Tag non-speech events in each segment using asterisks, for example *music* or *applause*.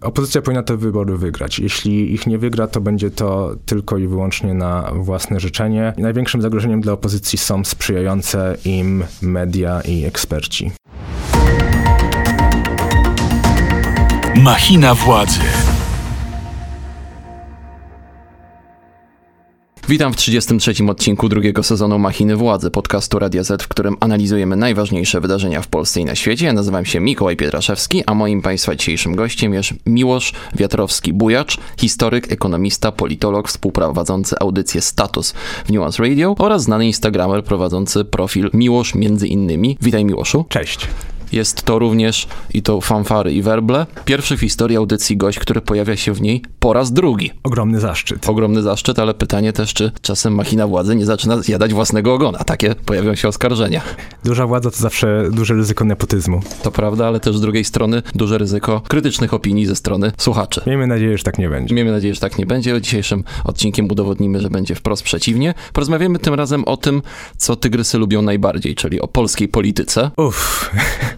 Opozycja powinna te wybory wygrać. Jeśli ich nie wygra, to będzie to tylko i wyłącznie na własne życzenie. Największym zagrożeniem dla opozycji są sprzyjające im media i eksperci. Machina władzy. Witam w 33. odcinku drugiego sezonu Machiny Władzy, podcastu Radia Z, w którym analizujemy najważniejsze wydarzenia w Polsce i na świecie. Ja nazywam się Mikołaj Pietraszewski, a moim Państwa dzisiejszym gościem jest Miłosz Wiatrowski-Bujacz, historyk, ekonomista, politolog, współprowadzący audycję Status w Nuance Radio oraz znany instagramer prowadzący profil Miłosz między innymi. Witaj Miłoszu. Cześć. Jest to również, i to fanfary i werble, pierwszy w historii audycji gość, który pojawia się w niej po raz drugi. Ogromny zaszczyt. Ogromny zaszczyt, ale pytanie też, czy czasem machina władzy nie zaczyna zjadać własnego ogona. Takie pojawią się oskarżenia. Duża władza to zawsze duże ryzyko nepotyzmu. To prawda, ale też z drugiej strony duże ryzyko krytycznych opinii ze strony słuchaczy. Miejmy nadzieję, że tak nie będzie. Miejmy nadzieję, że tak nie będzie. Dzisiejszym odcinkiem udowodnimy, że będzie wprost przeciwnie. Porozmawiamy tym razem o tym, co tygrysy lubią najbardziej, czyli o polskiej polityce. Uff. *laughs*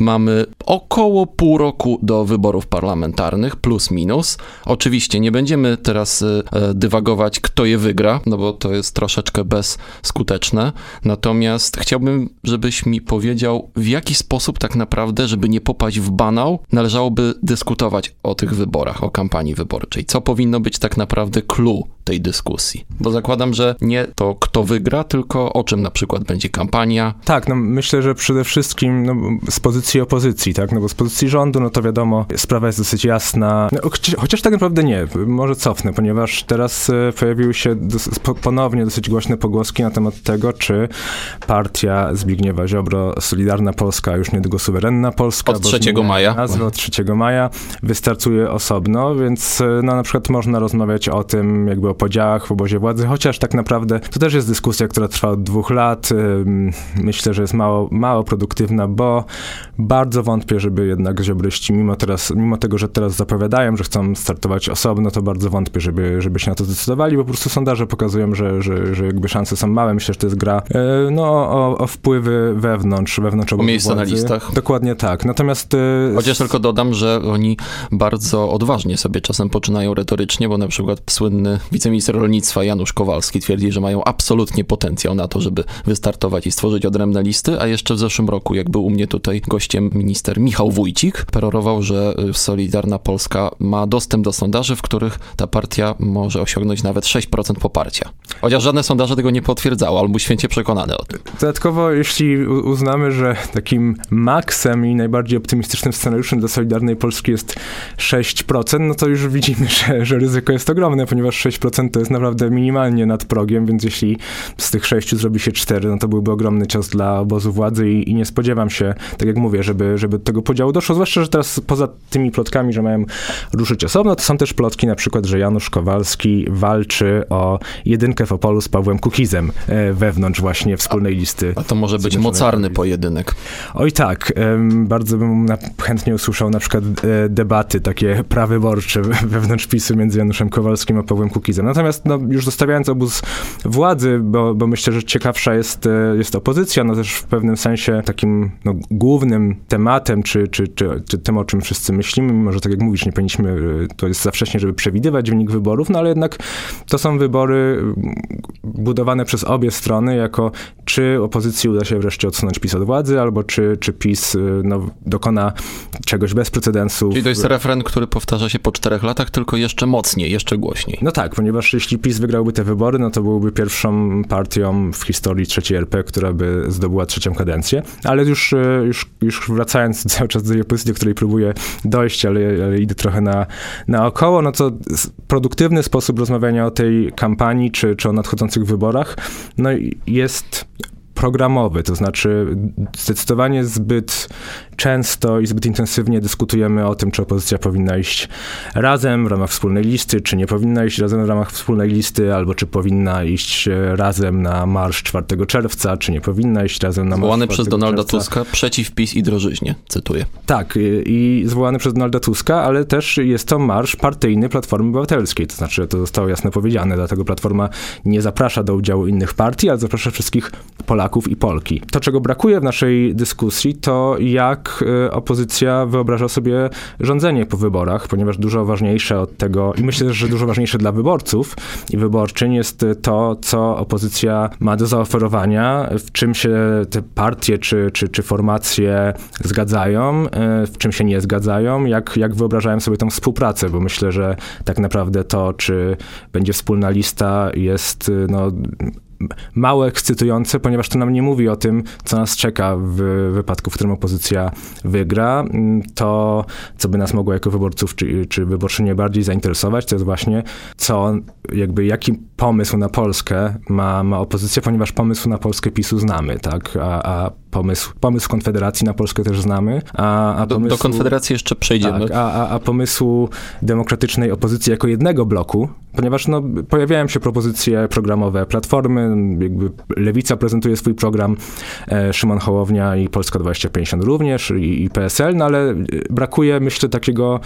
Mamy około pół roku do wyborów parlamentarnych, plus minus. Oczywiście nie będziemy teraz e, dywagować, kto je wygra, no bo to jest troszeczkę bezskuteczne. Natomiast chciałbym, żebyś mi powiedział, w jaki sposób tak naprawdę, żeby nie popaść w banał, należałoby dyskutować o tych wyborach, o kampanii wyborczej. Co powinno być tak naprawdę clue tej dyskusji? Bo zakładam, że nie to, kto wygra, tylko o czym na przykład będzie kampania. Tak, no myślę, że przede wszystkim no, z pozycji opozycji, tak, no bo z pozycji rządu, no to wiadomo, sprawa jest dosyć jasna, no, chociaż, tak naprawdę nie, może cofnę, ponieważ teraz e, pojawiły się dos, ponownie dosyć głośne pogłoski na temat tego, czy partia Zbigniewa Ziobro, Solidarna Polska, już niedługo Suwerenna Polska, od 3 maja, nazwa od 3 maja, wystartuje osobno, więc e, no na przykład można rozmawiać o tym, jakby o podziałach w obozie władzy, chociaż tak naprawdę to też jest dyskusja, która trwa od dwóch lat, myślę, że jest mało, mało produktywna, bo bardzo wątpię, żeby jednak ziobryści, mimo, teraz, mimo tego, że teraz zapowiadają, że chcą startować osobno, to bardzo wątpię, żeby, żeby się na to zdecydowali, bo po prostu sondaże pokazują, że, że, że jakby szanse są małe. Myślę, że to jest gra e, no, o, o wpływy wewnątrz, wewnątrz O miejsce władzy. na listach. Dokładnie tak. Natomiast... e, Chociaż tylko dodam, że oni bardzo odważnie sobie czasem poczynają retorycznie, bo na przykład słynny wiceminister rolnictwa Janusz Kowalski twierdzi, że mają absolutnie potencjał na to, żeby wystartować i stworzyć odrębne listy, a jeszcze w zeszłym roku, jak był u mnie tutaj gościem minister Michał Wójcik, perorował, że y, Solidarna Polska ma dostęp do sondaży, w których ta partia może osiągnąć nawet 6% poparcia. Chociaż żadne sondaże tego nie potwierdzały, ale był święcie przekonany o tym. Dodatkowo, jeśli uznamy, że takim maksem i najbardziej optymistycznym scenariuszem dla Solidarnej Polski jest 6%, no to już widzimy, *laughs* że, że ryzyko jest ogromne, ponieważ 6% to jest naprawdę minimalnie nad progiem, więc jeśli z tych 6 zrobi się 4, no to byłby ogromny cios dla obozu władzy i, i nie spodziewam się, tak jak mówię, żeby, żeby do tego podziału doszło, zwłaszcza, że teraz poza tymi plotkami, że mają ruszyć osobno, to są też plotki na przykład, że Janusz Kowalski walczy o jedynkę w Opolu z Pawłem Kukizem e, wewnątrz właśnie wspólnej listy. A to może być mocarny pojedynek. Oj tak, bardzo bym chętnie usłyszał na przykład e, debaty takie prawyborcze *laughs* wewnątrz PiSu między Januszem Kowalskim a Pawłem Kukizem. Natomiast no, już zostawiając obóz władzy, bo, bo myślę, że ciekawsza jest, e, jest opozycja, no też w pewnym sensie takim no, głównym tematem, czy, czy, czy, czy tym, o czym wszyscy myślimy, mimo że tak jak mówisz, nie powinniśmy, e, to jest za wcześnie, żeby przewidywać wynik wyborów, no ale jednak to są wybory mm, budowane przez obie strony jako czy opozycji uda się wreszcie odsunąć PiS od władzy, albo czy, czy PiS y, no, dokona czegoś bez precedensu. Czyli to jest refren, który powtarza się po czterech latach, tylko jeszcze mocniej, jeszcze głośniej. No tak, ponieważ jeśli PiS wygrałby te wybory, no to byłby pierwszą partią w historii trzeciej RP, która by zdobyła trzecią kadencję. Ale już, y, już, już wracając *laughs* cały czas do tej opozycji, do której próbuję dojść, ale, ale idę trochę na, naokoło, no to produktywny sposób rozmawiania o tej kampanii, czy, czy o nadchodzących wyborach, no jest programowy, to znaczy zdecydowanie zbyt często i zbyt intensywnie dyskutujemy o tym, czy opozycja powinna iść razem w ramach wspólnej listy, czy nie powinna iść razem w ramach wspólnej listy, albo czy powinna iść e, razem na marsz 4 czerwca, czy nie powinna iść razem na marsz Zwołany 4 przez Donalda czerwca. Tuska przeciw PiS i drożyźnie, cytuję. Tak, y, i zwołany przez Donalda Tuska, ale też jest to marsz partyjny Platformy Obywatelskiej, to znaczy to zostało jasno powiedziane, dlatego Platforma nie zaprasza do udziału innych partii, ale zaprasza wszystkich Polaków, Polaków i Polki. To, czego brakuje w naszej dyskusji, to jak opozycja wyobraża sobie rządzenie po wyborach, ponieważ dużo ważniejsze od tego, i myślę, że dużo ważniejsze dla wyborców i wyborczyń jest to, co opozycja ma do zaoferowania, w czym się te partie czy, czy, czy formacje zgadzają, w czym się nie zgadzają, jak, jak wyobrażają sobie tą współpracę, bo myślę, że tak naprawdę to, czy będzie wspólna lista jest no, mało ekscytujące, ponieważ to nam nie mówi o tym, co nas czeka w wypadku, w którym opozycja wygra. To, co by nas mogło jako wyborców czy, czy wyborczynie bardziej zainteresować, to jest właśnie, co, jakby, jaki pomysł na Polskę ma, ma opozycja, ponieważ pomysł na Polskę PiSu znamy, tak? A, a pomysł, pomysł Konfederacji na Polskę też znamy. A, a do, pomysłu, do Konfederacji jeszcze przejdziemy. Tak, a, a, a pomysłu demokratycznej opozycji jako jednego bloku, ponieważ no, pojawiają się propozycje programowe Platformy, jakby Lewica prezentuje swój program, e, Szymon Hołownia i Polska 2050 również, i, i PSL, no ale brakuje, myślę, takiego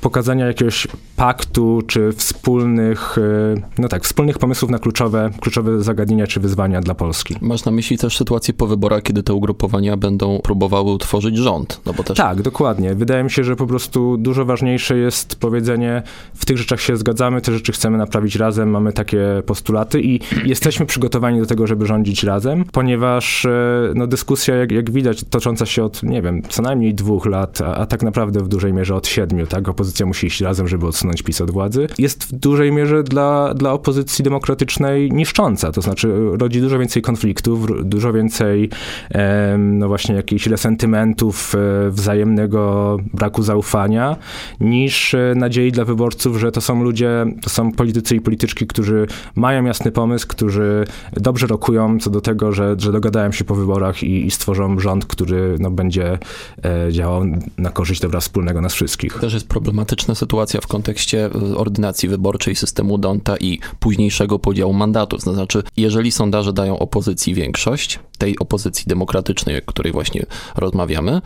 pokazania jakiegoś paktu, czy wspólnych, e, no tak, wspólnych pomysłów na kluczowe, kluczowe zagadnienia, czy wyzwania dla Polski. Masz na myśli też sytuację po wyborach, kiedy te ugrupowania będą próbowały utworzyć rząd, no bo też... Tak, dokładnie. Wydaje mi się, że po prostu dużo ważniejsze jest powiedzenie, w tych rzeczach się zgadzamy, te rzeczy chcemy naprawić razem, mamy takie postulaty i jesteśmy przygotowani do tego, żeby rządzić razem, ponieważ e, no, dyskusja, jak, jak widać, tocząca się od, nie wiem, co najmniej dwóch lat, a, a, tak naprawdę w dużej mierze od siedmiu, tak? Opozycja musi iść razem, żeby odsunąć PiS od władzy. Jest w dużej mierze dla, dla opozycji demokratycznej niszcząca, to znaczy rodzi dużo więcej konfliktów, dużo więcej, e, no właśnie, jakichś resentymentów, e, wzajemnego braku zaufania, niż e, nadziei dla wyborców, że to są ludzie, to są politycy i polityczki, którzy mają jasny pomysł, którzy dobrze rokują co do tego, że, że dogadają się po wyborach i, i stworzą rząd, który no, będzie e, działał na korzyść dobra wspólnego nas wszystkich. Też jest problematyczna sytuacja w kontekście ordynacji wyborczej, systemu Donta i późniejszego podziału mandatów. To znaczy, jeżeli sondaże dają opozycji większość, tej opozycji demokratycznej, o której właśnie rozmawiamy,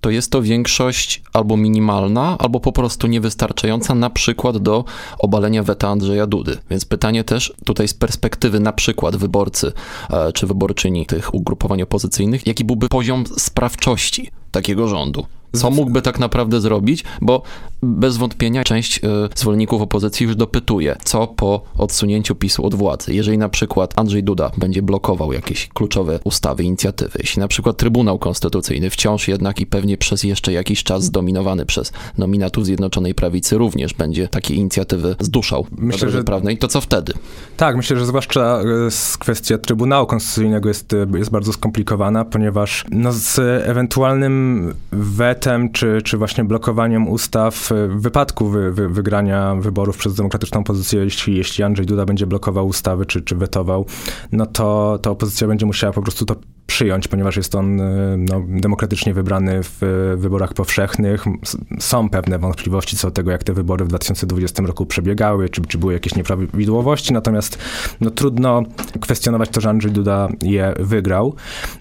to jest to większość albo minimalna, albo po prostu niewystarczająca, na przykład do obalenia weta Andrzeja Dudy. Więc pytanie też tutaj z perspektywy na przykład wyborcy e, czy wyborczyni tych ugrupowań opozycyjnych, jaki byłby poziom sprawczości takiego rządu? Co mógłby tak naprawdę zrobić? Bo bez wątpienia część y, zwolenników opozycji już dopytuje, co po odsunięciu PiSu od władzy. Jeżeli na przykład Andrzej Duda będzie blokował jakieś kluczowe ustawy, inicjatywy, jeśli na przykład Trybunał Konstytucyjny wciąż jednak i pewnie przez jeszcze jakiś czas zdominowany przez nominatów Zjednoczonej Prawicy również będzie takie inicjatywy zduszał myślę, że prawnej, to co wtedy? Tak, myślę, że zwłaszcza y, kwestia Trybunału Konstytucyjnego jest, y, jest bardzo skomplikowana, ponieważ no, z ewentualnym wetem czy, czy właśnie blokowaniem ustaw w wypadku wy, wy, wygrania wyborów przez demokratyczną opozycję, jeśli, jeśli Andrzej Duda będzie blokował ustawy czy, czy wetował, no to, to opozycja będzie musiała po prostu to przyjąć, ponieważ jest on y, no, demokratycznie wybrany w wyborach powszechnych. Są pewne wątpliwości co do tego, jak te wybory w 2020 roku przebiegały, czy, czy były jakieś nieprawidłowości, natomiast no, trudno kwestionować to, że Andrzej Duda je wygrał.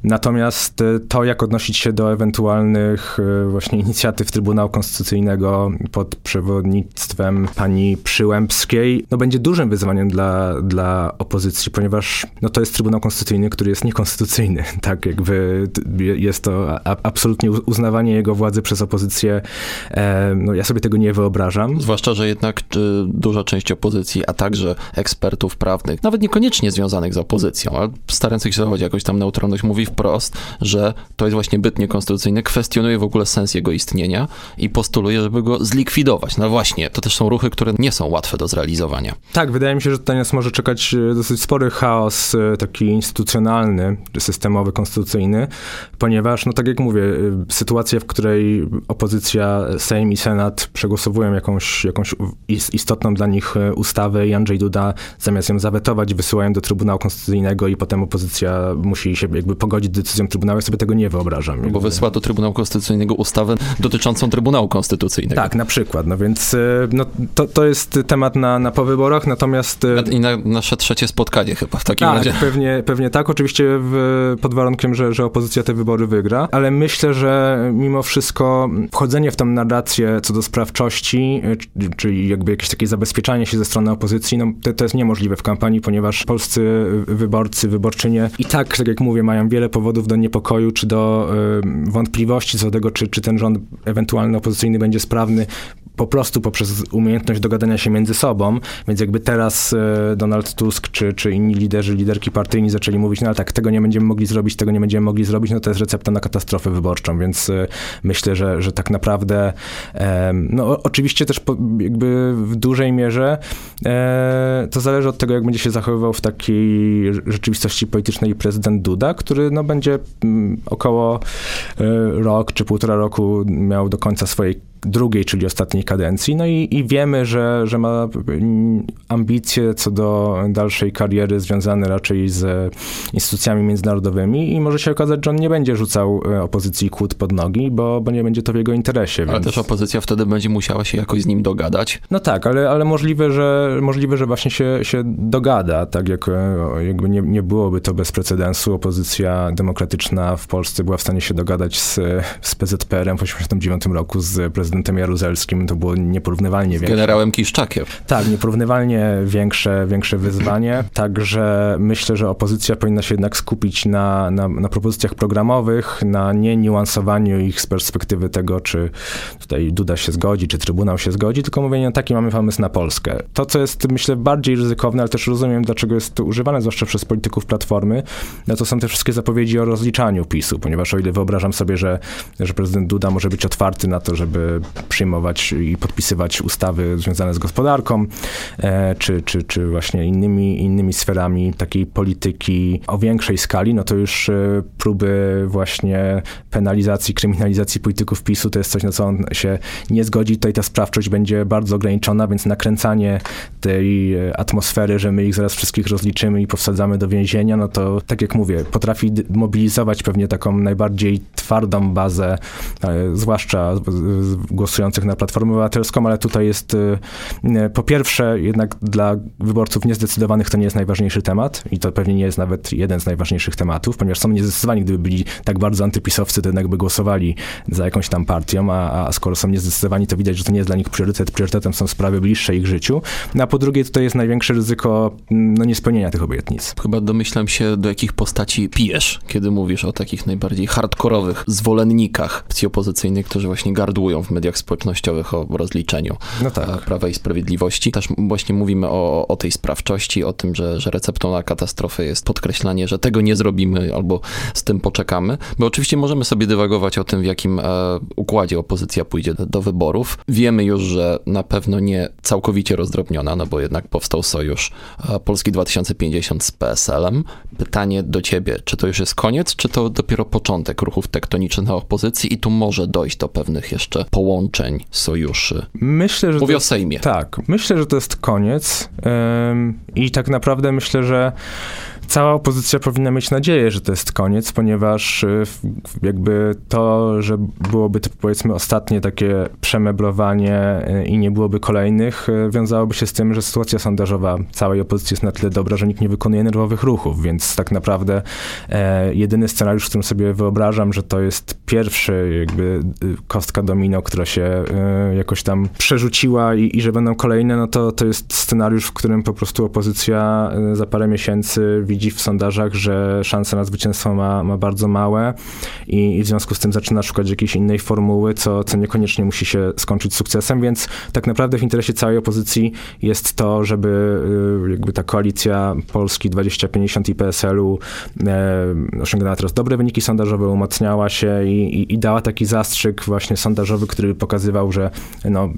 Natomiast y, to, jak odnosić się do ewentualnych właśnie inicjatyw Trybunału Konstytucyjnego pod przewodnictwem pani Przyłębskiej, no, będzie dużym wyzwaniem dla, dla opozycji, ponieważ no, to jest Trybunał Konstytucyjny, który jest niekonstytucyjny tak jakby jest to absolutnie uznawanie jego władzy przez opozycję, no ja sobie tego nie wyobrażam. Zwłaszcza, że jednak duża część opozycji, a także ekspertów prawnych, nawet niekoniecznie związanych z opozycją, ale starających się zachować jakoś tam neutralność, mówi wprost, że to jest właśnie byt niekonstytucyjny, kwestionuje w ogóle sens jego istnienia i postuluje, żeby go zlikwidować. No właśnie, to też są ruchy, które nie są łatwe do zrealizowania. Tak, wydaje mi się, że tutaj nas może czekać e, dosyć spory chaos e, taki instytucjonalny, systemowy, konstytucyjny, ponieważ, no tak jak mówię, y, sytuacja, w której opozycja, Sejm i Senat przegłosowują jakąś, jakąś istotną dla nich y, ustawę i Andrzej Duda zamiast ją zawetować, wysyłają do Trybunału Konstytucyjnego i potem opozycja musi się jakby pogodzić z decyzją Trybunału, ja sobie tego nie wyobrażam. Jakby. Bo wysyła do Trybunału Konstytucyjnego ustawę dotyczącą Trybunału Konstytucyjnego. Tak, na przykład, no więc y, no, to, to jest temat na, na powyborach, natomiast... I na nasze trzecie spotkanie chyba w takim tak, razie. Pewnie, pewnie tak, oczywiście w, pod warunkiem, że, że opozycja te wybory wygra, ale myślę, że mimo wszystko wchodzenie w tą narrację co do sprawczości, czyli jakby jakieś takie zabezpieczanie się ze strony opozycji, no to, to jest niemożliwe w kampanii, ponieważ polscy wyborcy, wyborczynie i tak, tak jak mówię, mają wiele powodów do niepokoju, czy do y, wątpliwości co do tego, czy, czy ten rząd ewentualny opozycyjny będzie sprawny po prostu poprzez umiejętność dogadania się między sobą, więc jakby teraz e, Donald Tusk czy, czy inni liderzy, liderki partyjni zaczęli mówić, no ale tak, tego nie będziemy mogli zrobić, tego nie będziemy mogli zrobić, no to jest recepta na katastrofę wyborczą, więc e, myślę, że, że tak naprawdę, no oczywiście też jakby w dużej mierze e, to zależy od tego, jak będzie się zachowywał w takiej rzeczywistości politycznej prezydent Duda, który no będzie mm, około rok czy półtora roku miał do końca swojej drugiej, czyli ostatniej kadencji. No i, i wiemy, że, że ma ambicje co do dalszej kariery związane raczej z instytucjami międzynarodowymi i może się okazać, że on nie będzie rzucał e, opozycji kłód pod nogi, bo, bo nie będzie to w jego interesie. Ale więc... też opozycja wtedy będzie musiała się jakoś z nim dogadać. No tak, ale, ale możliwe, że, możliwe, że właśnie się, się dogada, tak jak e, jakby nie, nie byłoby to bez precedensu. Opozycja demokratyczna w Polsce była w stanie się dogadać z, z PZPR-em w 1989 roku, z prezydentem prezydentem Jaruzelskim to było nieporównywalnie większe. generałem Kiszczakiem. Tak, nieporównywalnie większe, większe wyzwanie. Także myślę, że opozycja powinna się jednak skupić na, na, na propozycjach programowych, na nie niuansowaniu ich z perspektywy tego, czy tutaj Duda się zgodzi, czy Trybunał się zgodzi, tylko mówienie, taki mamy pomysł na Polskę. To, co jest, myślę, bardziej ryzykowne, ale też rozumiem, dlaczego jest to używane, zwłaszcza przez polityków Platformy, no to są te wszystkie zapowiedzi o rozliczaniu PiSu, ponieważ o ile wyobrażam sobie, że, że prezydent Duda może być otwarty na to, żeby przyjmować i podpisywać ustawy związane z gospodarką, e, czy, czy, czy właśnie innymi, innymi sferami takiej polityki o większej skali, no to już e, próby właśnie penalizacji, kryminalizacji polityków PiSu to jest coś, na co on się nie zgodzi. Tutaj ta sprawczość będzie bardzo ograniczona, więc nakręcanie tej e, atmosfery, że my ich zaraz wszystkich rozliczymy i powsadzamy do więzienia, no to tak jak mówię, potrafi mobilizować pewnie taką najbardziej twardą bazę, zwłaszcza głosujących na Platformę Obywatelską, ale tutaj jest y, po pierwsze jednak dla wyborców niezdecydowanych to nie jest najważniejszy temat i to pewnie nie jest nawet jeden z najważniejszych tematów, ponieważ są niezdecydowani, gdyby byli tak bardzo antypisowcy, to jednak by głosowali za jakąś tam partią, a, a skoro są niezdecydowani, to widać, że to nie jest dla nich priorytet. Priorytetem są sprawy bliższe ich życiu. No a po drugie tutaj jest największe ryzyko no, niespełnienia tych obietnic. Chyba domyślam się, do jakich postaci pijesz, kiedy mówisz o takich najbardziej hardkorowych zwolennikach opcji opozycyjnych, którzy właśnie gardłują w mediach społecznościowych o rozliczeniu no tak. E, Prawa i Sprawiedliwości. Też właśnie mówimy o, o tej sprawczości, o tym, że, że receptą na katastrofę jest podkreślanie, że tego nie zrobimy albo z tym poczekamy. Bo oczywiście możemy sobie dywagować o tym, w jakim e, układzie opozycja pójdzie do, do, wyborów. Wiemy już, że na pewno nie całkowicie rozdrobniona, no bo jednak powstał sojusz e, Polski 2050 z PSL-em. Pytanie do ciebie, czy to już jest koniec, czy to dopiero początek ruchów tektonicznych na opozycji i tu może dojść do pewnych jeszcze połączeń, sojuszy. Myślę, że. Mówię to, o Sejmie. Tak, myślę, że to jest koniec. Ym, I tak naprawdę myślę, że cała opozycja powinna mieć nadzieję, że to jest koniec, ponieważ y, jakby to, że byłoby to powiedzmy ostatnie takie przemeblowanie y, i nie byłoby kolejnych, y, wiązałoby się z tym, że sytuacja sondażowa całej opozycji jest na tyle dobra, że nikt nie wykonuje nerwowych ruchów, więc tak naprawdę e, jedyny scenariusz, w którym sobie wyobrażam, że to jest pierwszy jakby kostka domino, która się e, jakoś tam przerzuciła i, i że będą kolejne, no to, to jest scenariusz, w którym po prostu opozycja za parę miesięcy widzi w sondażach, że szanse na zwycięstwo ma, ma bardzo małe i, i, w związku z tym zaczyna szukać jakiejś innej formuły, co, co niekoniecznie musi się skończyć sukcesem, więc tak naprawdę w interesie całej opozycji jest to, żeby y, jakby ta koalicja Polski 2050 i PSL-u e, osiągnęła teraz dobre wyniki sondażowe, umacniała się i, i, i dała taki zastrzyk właśnie sondażowy, który pokazywał, że no,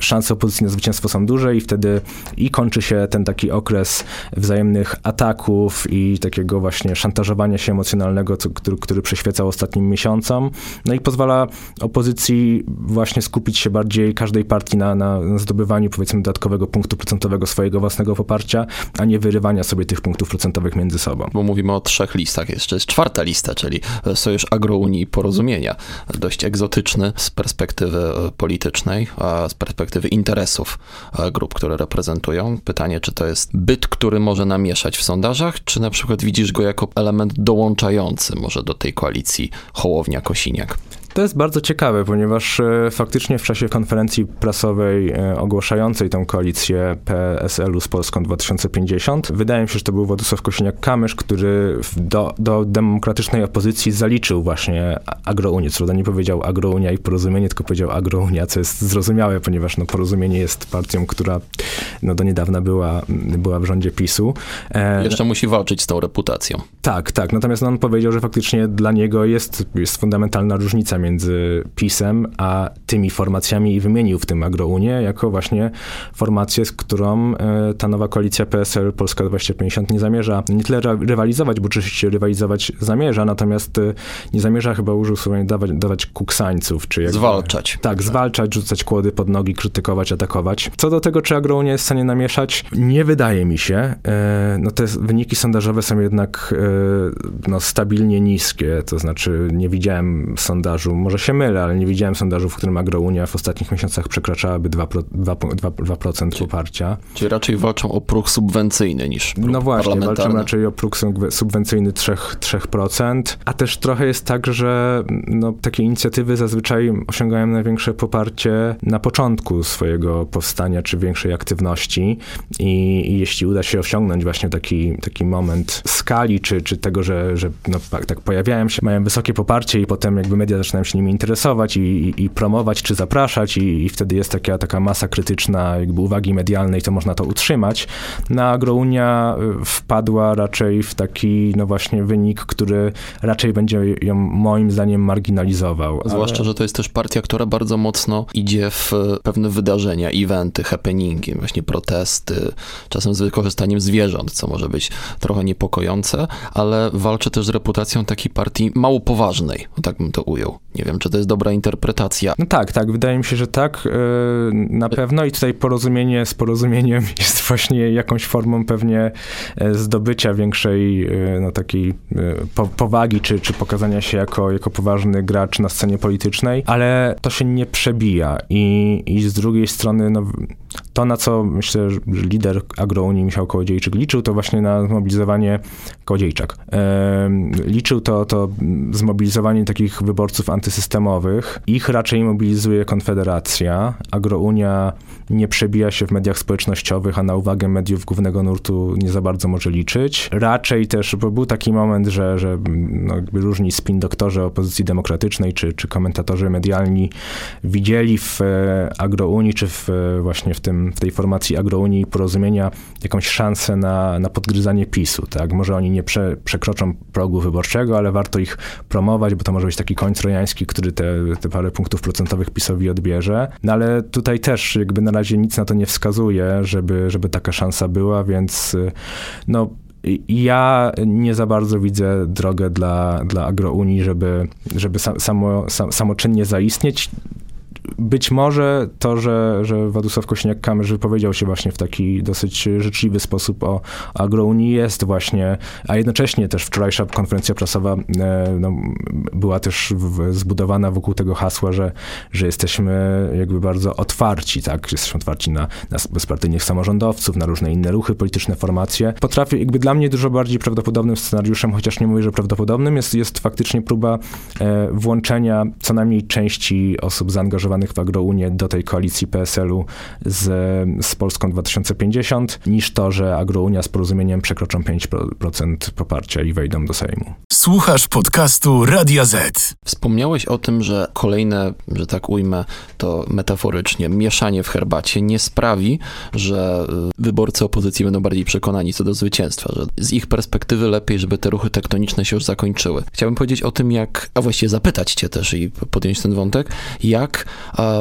szanse opozycji na zwycięstwo są duże i wtedy i kończy się ten taki okres wzajemnych ataków, i takiego właśnie szantażowania się emocjonalnego, co, który, który przyświecał ostatnim miesiącom. No i pozwala opozycji właśnie skupić się bardziej każdej partii na, na zdobywaniu powiedzmy dodatkowego punktu procentowego swojego własnego poparcia, a nie wyrywania sobie tych punktów procentowych między sobą. Bo mówimy o trzech listach, jeszcze jest czwarta lista, czyli Sojusz Agrounii porozumienia. Dość egzotyczny z perspektywy e, politycznej, z perspektywy interesów e, grup, które reprezentują. Pytanie, czy to jest byt, który może namieszać w sondażach, czy na przykład widzisz go jako element dołączający może do tej koalicji Hołownia-Kosiniak? To jest bardzo ciekawe, ponieważ e, faktycznie w czasie konferencji prasowej e, ogłaszającej tą koalicję PSL-u z Polską 2050, wydaje mi się, że to był Władysław Kosiniak-Kamysz, który do, do demokratycznej opozycji zaliczył właśnie agrounię. Co nie powiedział agrounia i porozumienie, tylko powiedział agrounia, co jest zrozumiałe, ponieważ no, porozumienie jest partią, która no, do niedawna była, była w rządzie PiSu. E, Jeszcze musi walczyć z tą reputacją. Tak, tak. Natomiast on powiedział, że faktycznie dla niego jest, jest fundamentalna różnica między PiSem a tymi formacjami i wymienił w tym Agrounię jako właśnie formację, z którą e, ta nowa koalicja PSL Polska 2050 nie zamierza nie tyle rywalizować, bo oczywiście rywalizować zamierza, natomiast e, nie zamierza chyba użył słowa dawać, dawać kuksańców, czy jakby, Zwalczać. Tak, zwalczać, rzucać kłody pod nogi, krytykować, atakować. Co do tego, czy Agrounia jest w stanie namieszać, nie wydaje mi się. E, no te wyniki sondażowe są jednak no, stabilnie niskie, to znaczy nie widziałem sondażu może się mylę, ale nie widziałem sondażu, w którym agrounia w ostatnich miesiącach przekraczałaby 2%, 2, 2, 2% poparcia. Czyli raczej walczą o próg subwencyjny niż próg No właśnie, walczą raczej o próg subwencyjny 3%, 3%, a też trochę jest tak, że no, takie inicjatywy zazwyczaj osiągają największe poparcie na początku swojego powstania, czy większej aktywności. I, i jeśli uda się osiągnąć właśnie taki, taki moment skali, czy, czy tego, że, że no, tak, tak pojawiają się, mają wysokie poparcie i potem jakby media zaczynają się nimi interesować i, i, i promować czy zapraszać i, i, wtedy jest taka, taka masa krytyczna jakby uwagi medialnej, to można to utrzymać. Na Agrounia y, wpadła raczej w taki, no właśnie, wynik, który raczej będzie ją moim zdaniem marginalizował. Zwłaszcza, ale... że to jest też partia, która bardzo mocno idzie w pewne wydarzenia, eventy, happeningi, właśnie protesty, czasem z wykorzystaniem zwierząt, co może być trochę niepokojące, ale walczy też z reputacją takiej partii mało poważnej, tak bym to ujął. Nie wiem, czy to jest dobra interpretacja. No tak, tak, wydaje mi się, że tak, e, na pewno i tutaj porozumienie z porozumieniem *laughs* jest właśnie jakąś formą pewnie e, zdobycia większej e, no, takiej powagi, czy, czy pokazania się jako, jako poważny gracz na scenie politycznej, ale to się nie przebija i, i z drugiej strony no, to, na co myślę, że lider agrounii Michał Kołodziejczyk liczył, to właśnie na zmobilizowanie Kołodziejczak. liczył to, to zmobilizowanie takich wyborców antysystemowych. Ich raczej mobilizuje Konfederacja. Agrounia nie przebija się w mediach społecznościowych, a na uwagę mediów głównego nurtu nie za bardzo może liczyć. Raczej też, bo był taki moment, że, że no, różni spin doktorzy opozycji demokratycznej, czy, czy komentatorzy medialni widzieli w e, Agrounii, czy w, właśnie w, tym, w tej formacji Agrounii porozumienia jakąś szansę na, na podgryzanie PiSu. Tak? Może oni nie prze, przekroczą progu wyborczego, ale warto ich promować, bo to może być taki koń trojański, który te, te parę punktów procentowych PiSowi odbierze. No ale tutaj też jakby na razie nic na to nie wskazuje, żeby, żeby taka szansa była, więc no ja nie za bardzo widzę drogę dla, dla agrounii, żeby, żeby samo, samoczynnie zaistnieć być może to, że, że Władysław Kośniak-Kamysz wypowiedział się właśnie w taki dosyć życzliwy sposób o agrounii jest właśnie, a jednocześnie też wczorajsza konferencja prasowa e, no, była też w, zbudowana wokół tego hasła, że, że jesteśmy jakby bardzo otwarci, tak, jesteśmy otwarci na, na bezpartyjnych samorządowców, na różne inne ruchy polityczne, formacje. Potrafię, jakby dla mnie dużo bardziej prawdopodobnym scenariuszem, chociaż nie mówię, że prawdopodobnym, jest, jest faktycznie próba e, włączenia co najmniej części osób zaangażowanych zaangażowanych w Agrounię do tej koalicji PSL-u z, z Polską 2050, niż to, że Agrounia z porozumieniem przekroczą 5% poparcia i wejdą do Sejmu. Słuchasz podcastu Radia Z. Wspomniałeś o tym, że kolejne, że tak ujmę to metaforycznie, mieszanie w herbacie nie sprawi, że y, wyborcy opozycji będą bardziej przekonani co do zwycięstwa, że z ich perspektywy lepiej, żeby te ruchy tektoniczne się już zakończyły. Chciałbym powiedzieć o tym, jak, a właściwie zapytać cię też i podjąć ten wątek, jak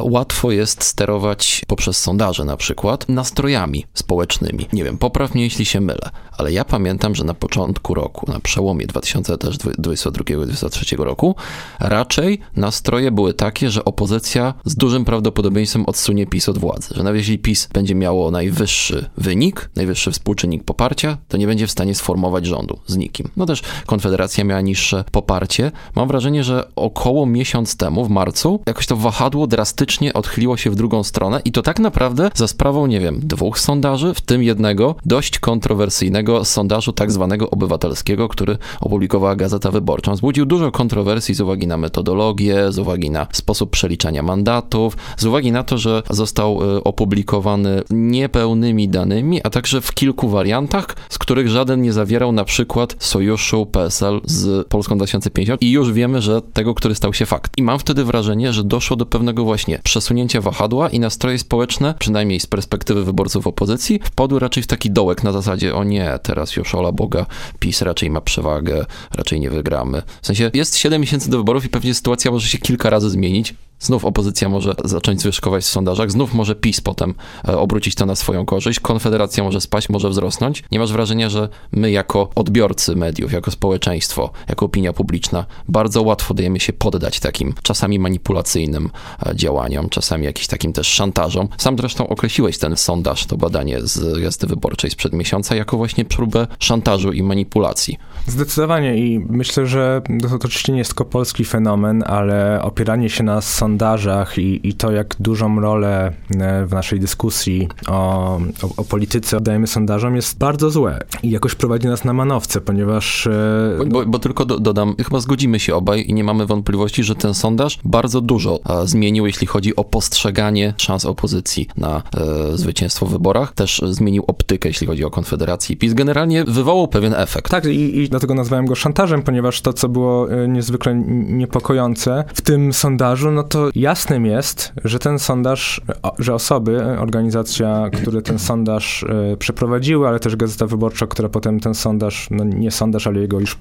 łatwo jest sterować poprzez sondaże na przykład nastrojami społecznymi. Nie wiem, popraw mnie, jeśli się mylę, ale ja pamiętam, że na początku roku, na przełomie 2022-2023 roku, raczej nastroje były takie, że opozycja z dużym prawdopodobieństwem odsunie PiS od władzy. Że nawet jeśli PiS będzie miało najwyższy wynik, najwyższy współczynnik poparcia, to nie będzie w stanie sformować rządu z nikim. No też Konfederacja miała niższe poparcie. Mam wrażenie, że około miesiąc temu, w marcu, jakoś to wahadło drastycznie odchyliło się w drugą stronę i to tak naprawdę za sprawą, nie wiem, dwóch sondaży, w tym jednego dość kontrowersyjnego sondażu tak zwanego obywatelskiego, który opublikowała Gazeta Wyborcza. Wzbudził dużo kontrowersji z uwagi na metodologię, z uwagi na sposób przeliczania mandatów, z uwagi na to, że został y, opublikowany niepełnymi danymi, a także w kilku wariantach, z których żaden nie zawierał na przykład sojuszu PSL z Polską 2050 i już wiemy, że tego, który stał się fakt. I mam wtedy wrażenie, że doszło do pewnego właśnie przesunięcia wahadła i nastroje społeczne, przynajmniej z perspektywy wyborców opozycji, wpadły raczej w taki dołek na zasadzie, o nie, teraz już ola Boga, PiS raczej ma przewagę, raczej nie wygramy. W sensie jest 7 miesięcy do wyborów i pewnie sytuacja może się kilka razy zmienić. Znów opozycja może zacząć zwyżkować w sondażach, znów może PiS potem e, obrócić to na swoją korzyść, Konfederacja może spaść, może wzrosnąć. Nie masz wrażenia, że my jako odbiorcy mediów, jako społeczeństwo, jako opinia publiczna, bardzo łatwo dajemy się poddać takim czasami manipulacyjnym e, działaniom, czasami jakimś takim też szantażom. Sam zresztą określiłeś ten sondaż, to badanie z Gazety Wyborczej sprzed miesiąca, jako właśnie próbę szantażu i manipulacji. Zdecydowanie i myślę, że to oczywiście nie jest tylko polski fenomen, ale opieranie się na sondażach i, i to, jak dużą rolę e, w naszej dyskusji o, o, o polityce oddajemy sondażom, jest bardzo złe i jakoś prowadzi nas na manowce, ponieważ... E, bo, bo, bo tylko do, dodam, chyba zgodzimy się obaj i nie mamy wątpliwości, że ten sondaż bardzo dużo a, zmienił, jeśli chodzi o postrzeganie szans opozycji na e, zwycięstwo w wyborach. Też zmienił optykę, jeśli chodzi o Konfederację PiS. Generalnie wywołał pewien efekt. Tak, i, i dlatego nazwałem go szantażem, ponieważ to, co było e, niezwykle niepokojące w tym sondażu, no to jasnym jest, że ten sondaż, że osoby, organizacja, które ten sondaż e, przeprowadziły, ale też Gazeta Wyborcza, która potem ten sondaż, no nie sondaż, ale jego już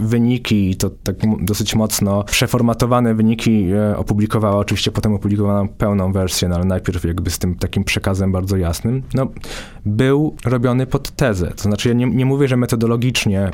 wyniki i to tak dosyć mocno przeformatowane wyniki e, opublikowała. Oczywiście potem opublikowano pełną wersję, no ale najpierw jakby z tym takim przekazem bardzo jasnym. No, był robiony pod tezę. To znaczy ja nie, nie mówię, że metodologicznie, e,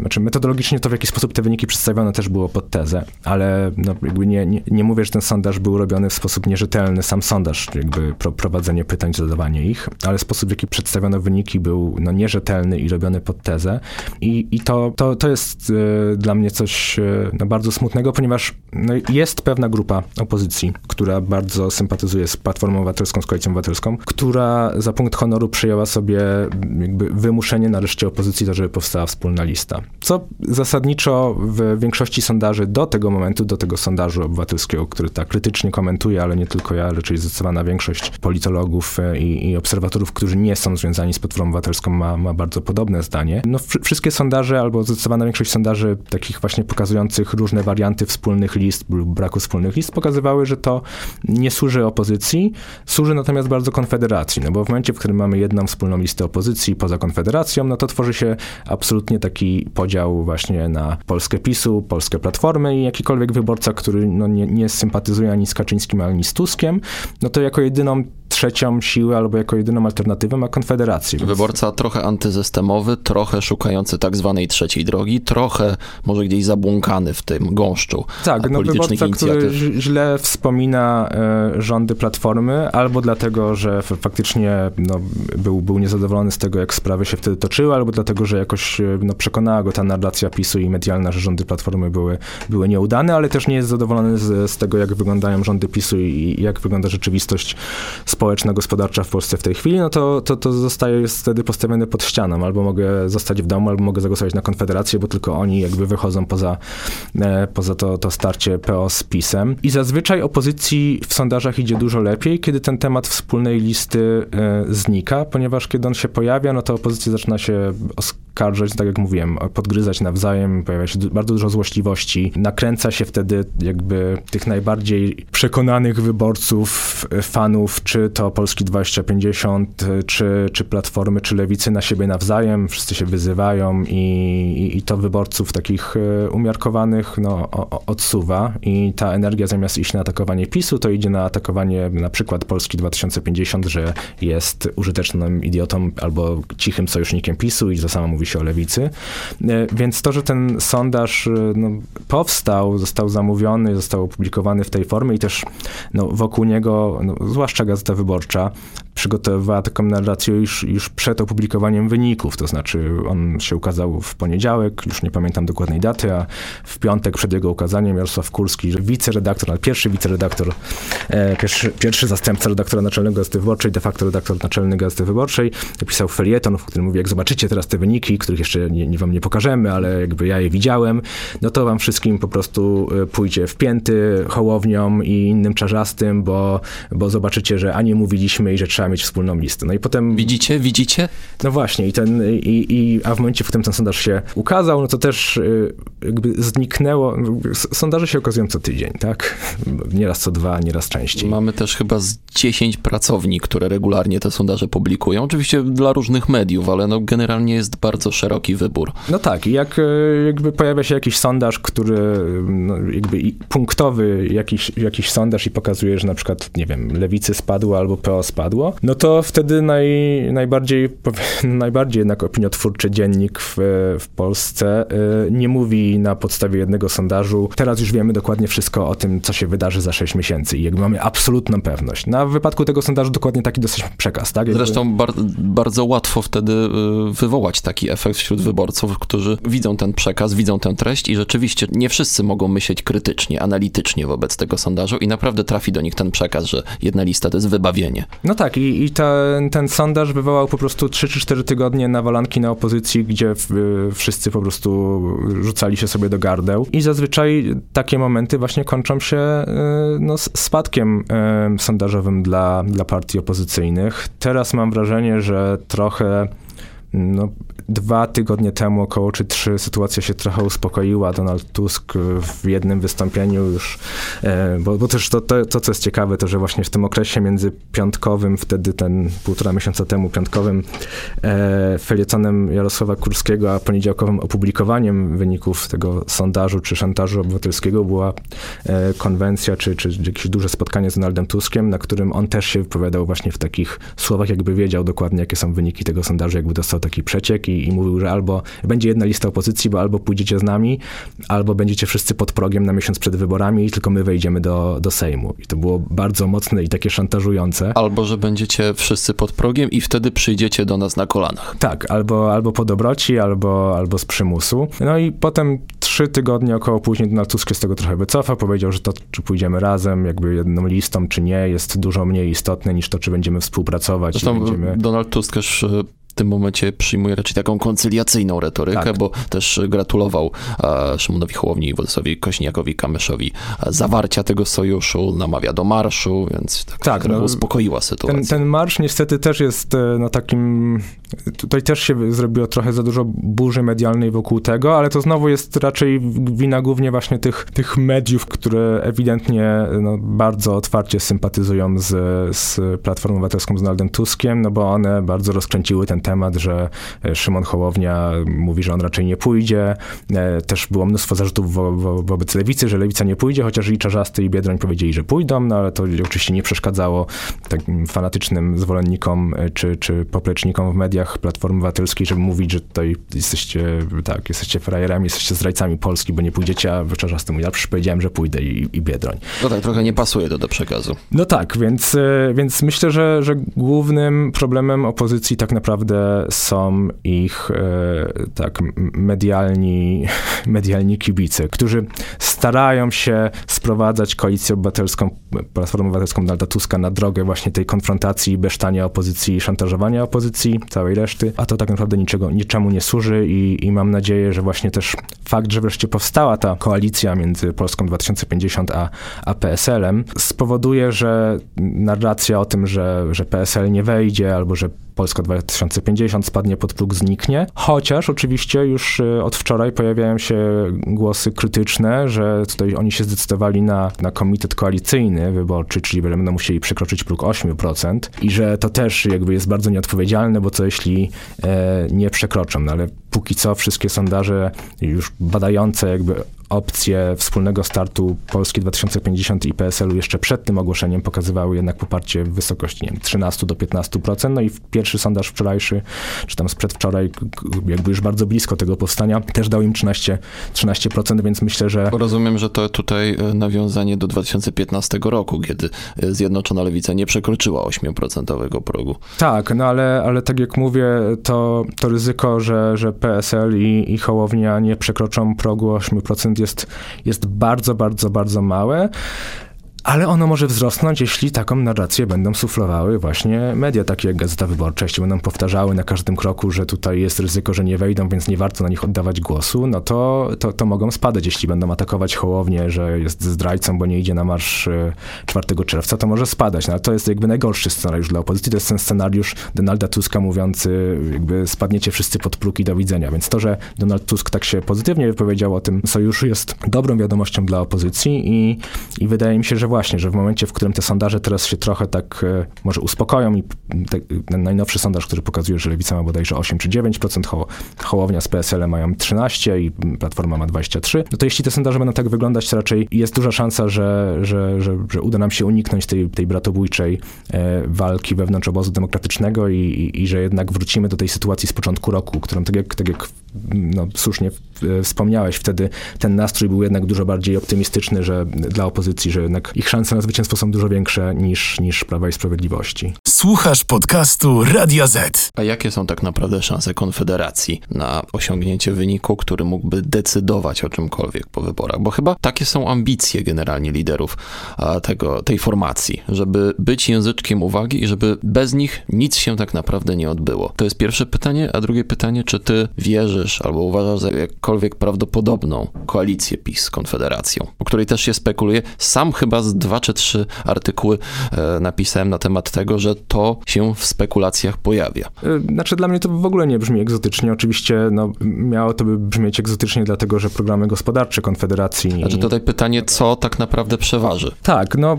znaczy metodologicznie to w jaki sposób te wyniki przedstawione też było pod tezę, ale no, jakby nie, nie, nie mówię, że ten sondaż był robiony w sposób nierzetelny, sam sondaż, jakby pro, prowadzenie pytań, zadawanie ich, ale sposób, w jaki przedstawiono wyniki był no, nierzetelny i robiony pod tezę. I, i to, to, to jest y, dla mnie coś y, no, bardzo smutnego, ponieważ no, jest pewna grupa opozycji, która bardzo sympatyzuje z Platformą Obywatelską, z Koalicją Obywatelską, która za punkt honoru przyjęła sobie jakby wymuszenie na reszcie opozycji to, żeby powstała wspólna Co zasadniczo w większości sondaży do tego momentu, do tego sondażu obywatelskiego, który tak krytycznie komentuje, ale nie tylko ja, raczej zdecydowana większość politologów e, i, i obserwatorów, którzy nie są związani z Platformą Obywatelską ma, ma bardzo podobne zdanie. No wszystkie sondaże, albo zdecydowana większość sondaży takich właśnie pokazujących różne warianty wspólnych list lub braku wspólnych list pokazywały, że to nie służy opozycji, służy natomiast bardzo konfederacji, no bo w momencie, w którym mamy jedną wspólną listę opozycji poza konfederacją, no to tworzy się absolutnie taki podział właśnie na Polskę PiSu, Polskę Platformy i jakikolwiek wyborca, który no nie, nie sympatyzuje ani z Kaczyńskim, ani z Tuskiem, no to jako jedyną trzecią siłę albo jako jedyną alternatywę ma Konfederację. Więc... Wyborca trochę antyzystemowy, trochę szukający tak zwanej trzeciej drogi, trochę może gdzieś zabłąkany w tym gąszczu tak, no wyborca, inicjatyw. który źle wspomina e, rządy Platformy, albo dlatego, że faktycznie no, był, był niezadowolony z tego, jak sprawy się wtedy toczyły, albo dlatego, że jakoś e, no, przekonała go ta narracja PiSu i medialna, że rządy Platformy były, były nieudane, ale też nie jest zadowolony z, z tego, jak wyglądają rządy PiSu i, i jak wygląda rzeczywistość społeczno-gospodarcza w Polsce w tej chwili, no to, to, to zostaje wtedy postawiony pod ścianą. Albo mogę zostać w domu, albo mogę zagłosować na Konfederację, bo tylko oni jakby wychodzą poza, e, poza to, to starcie PO z PiSem. I zazwyczaj opozycji w sondażach idzie dużo lepiej, kiedy ten temat wspólnej listy e, znika, ponieważ kiedy on się pojawia, no to opozycja zaczyna się oskarżać, tak jak mówiłem, podgryzać nawzajem, pojawia się bardzo dużo złośliwości, nakręca się wtedy jakby tych najbardziej przekonanych wyborców, fanów, czy to Polski 2050, czy, czy Platformy, czy Lewicy na siebie nawzajem, wszyscy się wyzywają i, i, i to wyborców takich e, umiarkowanych no, odsuwa. I ta energia zamiast iść na atakowanie PiSu, to idzie na atakowanie na przykład Polski 2050, że jest użytecznym idiotą albo cichym sojusznikiem PiSu i to samo mówi się o lewicy. E, więc to, że ten sondaż e, no, powstał, został zamówiony, został opublikowany w tej formie i też no, wokół niego, no, zwłaszcza Gazeta Wyborcza, przygotowywała taką narrację już, już przed opublikowaniem wyników, to znaczy on się ukazał w poniedziałek, już nie pamiętam dokładnej daty, a w piątek przed jego ukazaniem Jarosław Kurski, wiceredaktor, pierwszy wiceredaktor, e, pierwszy, pierwszy zastępca redaktora naczelnego Gazety Wyborczej, de facto redaktor naczelny Gazety Wyborczej, napisał felieton, w którym mówi, jak zobaczycie teraz te wyniki, których jeszcze nie, nie wam nie pokażemy, ale jakby ja je widziałem, no to wam wszystkim po prostu e, pójdzie w pięty hołownią i innym czarzastym, bo, bo zobaczycie, że ani mówiliśmy i że trzeba mieć wspólną listę. No i potem... Widzicie, widzicie? No właśnie, i ten, i, i, a w momencie, w którym ten sondaż się ukazał, no to też y, jakby zniknęło, sondaże się okazują co tydzień, tak? Nieraz co dwa, nieraz częściej. Mamy też chyba z 10 pracowni, które regularnie te sondaże publikują. Oczywiście dla różnych mediów, ale no generalnie jest bardzo szeroki wybór. No tak, i jak y, jakby pojawia się jakiś sondaż, który no, jakby punktowy jakiś, jakiś sondaż i pokazuje, że na przykład, nie wiem, lewicy spadło albo PO spadło, no to wtedy naj, najbardziej, *laughs* najbardziej jednak opiniotwórczy dziennik w, w Polsce y, nie mówi na podstawie jednego sondażu, teraz już wiemy dokładnie wszystko o tym, co się wydarzy za 6 miesięcy i jakby mamy absolutną pewność. Na wypadku tego sondażu dokładnie taki dosyć przekaz, tak? Jakby... Zresztą bar bardzo łatwo wtedy y, wywołać taki efekt wśród wyborców, którzy widzą ten przekaz, widzą tę treść i rzeczywiście nie wszyscy mogą myśleć krytycznie, analitycznie wobec tego sondażu i naprawdę trafi do nich ten przekaz, że jedna lista to jest wybawienie. No tak i, i ten, ten sondaż wywołał po prostu 3 czy 4 tygodnie nawalanki na opozycji, gdzie wszyscy po prostu rzucali się sobie do gardeł i zazwyczaj takie momenty właśnie kończą się y, no, spadkiem y, sondażowym dla, dla partii opozycyjnych. Teraz mam wrażenie, że trochę no, dwa tygodnie temu, około czy trzy, sytuacja się trochę uspokoiła. Donald Tusk w jednym wystąpieniu już, e, bo, bo też to, to, to, co jest ciekawe, to że właśnie w tym okresie między piątkowym, wtedy ten półtora miesiąca temu, piątkowym e, felietonem Jarosława Kurskiego, a poniedziałkowym opublikowaniem wyników tego sondażu czy szantażu obywatelskiego była e, konwencja, czy, czy jakieś duże spotkanie z Donaldem Tuskiem, na którym on też się wypowiadał właśnie w takich słowach, jakby wiedział dokładnie, jakie są wyniki tego sondażu, jakby dostał taki przeciek i i, mówił, że albo będzie jedna lista opozycji, bo albo pójdziecie z nami, albo będziecie wszyscy pod progiem na miesiąc przed wyborami i tylko my wejdziemy do, do Sejmu. I to było bardzo mocne i takie szantażujące. Albo, że będziecie wszyscy pod progiem i wtedy przyjdziecie do nas na kolanach. Tak, albo, albo po dobroci, albo, albo z przymusu. No i potem trzy tygodnie około później Donald Tusk się z tego trochę wycofał, powiedział, że to, czy pójdziemy razem, jakby jedną listą, czy nie, jest dużo mniej istotne niż to, czy będziemy współpracować. Zresztą będziemy... Donald Tusk też e, tym momencie przyjmuje raczej taką koncyliacyjną retorykę, tak. bo też gratulował e, Szymonowi Hołowni i Władysławowi Kośniakowi Kamyszowi e, zawarcia tego sojuszu, namawia do marszu, więc tak, tak no, uspokoiła sytuację. Ten, ten marsz niestety też jest e, no, takim, tutaj też się zrobiło trochę za dużo burzy medialnej wokół tego, ale to znowu jest raczej wina głównie właśnie tych, tych mediów, które ewidentnie no, bardzo otwarcie sympatyzują z, z Platformą Obywatelską, z Donaldem Tuskiem, no bo one bardzo rozkręciły ten temat, że e, Szymon Hołownia mówi, że on raczej nie pójdzie. E, też było mnóstwo zarzutów wo, wo, wobec lewicy, że lewica nie pójdzie, chociaż i Czarzasty i Biedroń powiedzieli, że pójdą, no ale to oczywiście nie przeszkadzało takim fanatycznym zwolennikom e, czy, czy poplecznikom w mediach Platformy Obywatelskiej, żeby mówić, że tutaj jesteście, tak, jesteście frajerami, jesteście zdrajcami Polski, bo nie pójdziecie, a Czarzasty mówi, ja przecież powiedziałem, że pójdę i, i Biedroń. No tak, trochę nie pasuje to do przekazu. No tak, więc, więc myślę, że, że głównym problemem opozycji tak naprawdę są ich e, tak medialni, *laughs* medialni kibice, którzy starają się sprowadzać koalicję obywatelską, Platformę Obywatelską Donalda Tuska na drogę właśnie tej konfrontacji, besztania opozycji, szantażowania opozycji, całej reszty, a to tak naprawdę niczego, niczemu nie służy i, i mam nadzieję, że właśnie też fakt, że wreszcie powstała ta koalicja między Polską 2050 a, a PSL-em spowoduje, że narracja o tym, że, że PSL nie wejdzie albo że Polska 2050 spadnie pod próg, zniknie. Chociaż oczywiście już e, od wczoraj pojawiają się głosy krytyczne, że tutaj oni się zdecydowali na, na komitet koalicyjny wyborczy, czyli będą musieli przekroczyć próg 8% i że to też jakby jest bardzo nieodpowiedzialne, bo co jeśli e, nie przekroczą, no ale póki co wszystkie sondaże już badające jakby opcje wspólnego startu Polski 2050 i PSL-u jeszcze przed tym ogłoszeniem pokazywały jednak poparcie w wysokości nie wiem, 13 do 15%. No i pierwszy sondaż wczorajszy, czy tam z przedwczoraj, jakby już bardzo blisko tego powstania, też dał im 13%, 13% więc myślę, że... Rozumiem, że to tutaj e, nawiązanie do 2015 roku, kiedy e, Zjednoczona Lewica nie przekroczyła 8% progu. Tak, no ale, ale tak jak mówię, to, to ryzyko, że, że PSL i, i Hołownia nie przekroczą progu 8% jest, jest bardzo, bardzo, bardzo małe ale ono może wzrosnąć, jeśli taką narrację będą suflowały właśnie media, takie jak Gazeta Wyborcza, jeśli będą powtarzały na każdym kroku, że tutaj jest ryzyko, że nie wejdą, więc nie warto na nich oddawać głosu, no to, to, to mogą spadać. Jeśli będą atakować Hołownię, że jest zdrajcą, bo nie idzie na marsz 4 e, czerwca, to może spadać. No, ale to jest jakby najgorszy scenariusz dla opozycji. To jest ten scenariusz Donalda Tuska mówiący, jakby spadniecie wszyscy pod próg i do widzenia. Więc to, że Donald Tusk tak się pozytywnie wypowiedział o tym sojuszu jest dobrą wiadomością dla opozycji i, i wydaje mi się, że właśnie że w momencie, w którym te sondaże teraz się trochę tak e, może uspokoją i te, ten najnowszy sondaż, który pokazuje, że Lewica ma bodajże 8 czy 9%, ho, Hołownia z PSL mają 13 i Platforma ma 23, no to jeśli te sondaże będą tak wyglądać, to raczej jest duża szansa, że, że, że, że uda nam się uniknąć tej, tej bratobójczej e, walki wewnątrz obozu demokratycznego i, i, i, że jednak wrócimy do tej sytuacji z początku roku, którą tak jak, tak jak no, słusznie e, wspomniałeś, wtedy ten nastrój był jednak dużo bardziej optymistyczny, że dla opozycji, że jednak ich szanse na zwycięstwo są dużo większe niż, niż Prawa i Sprawiedliwości. Słuchasz podcastu Radia Z. A jakie są tak naprawdę szanse Konfederacji na osiągnięcie wyniku, który mógłby decydować o czymkolwiek po wyborach? Bo chyba takie są ambicje generalnie liderów tego, tej formacji, żeby być języczkiem uwagi i żeby bez nich nic się tak naprawdę nie odbyło. To jest pierwsze pytanie, a drugie pytanie, czy ty wierzysz albo uważasz za jakkolwiek prawdopodobną koalicję PiS z Konfederacją, o której też się spekuluje. Sam chyba z dwa czy trzy artykuły e, napisałem na temat tego, że to się w spekulacjach pojawia. E, znaczy dla mnie to w ogóle nie brzmi egzotycznie. Oczywiście no, miało to by brzmieć egzotycznie, dlatego że programy gospodarcze Konfederacji... Znaczy tutaj pytanie, co tak naprawdę przeważy? Tak, no...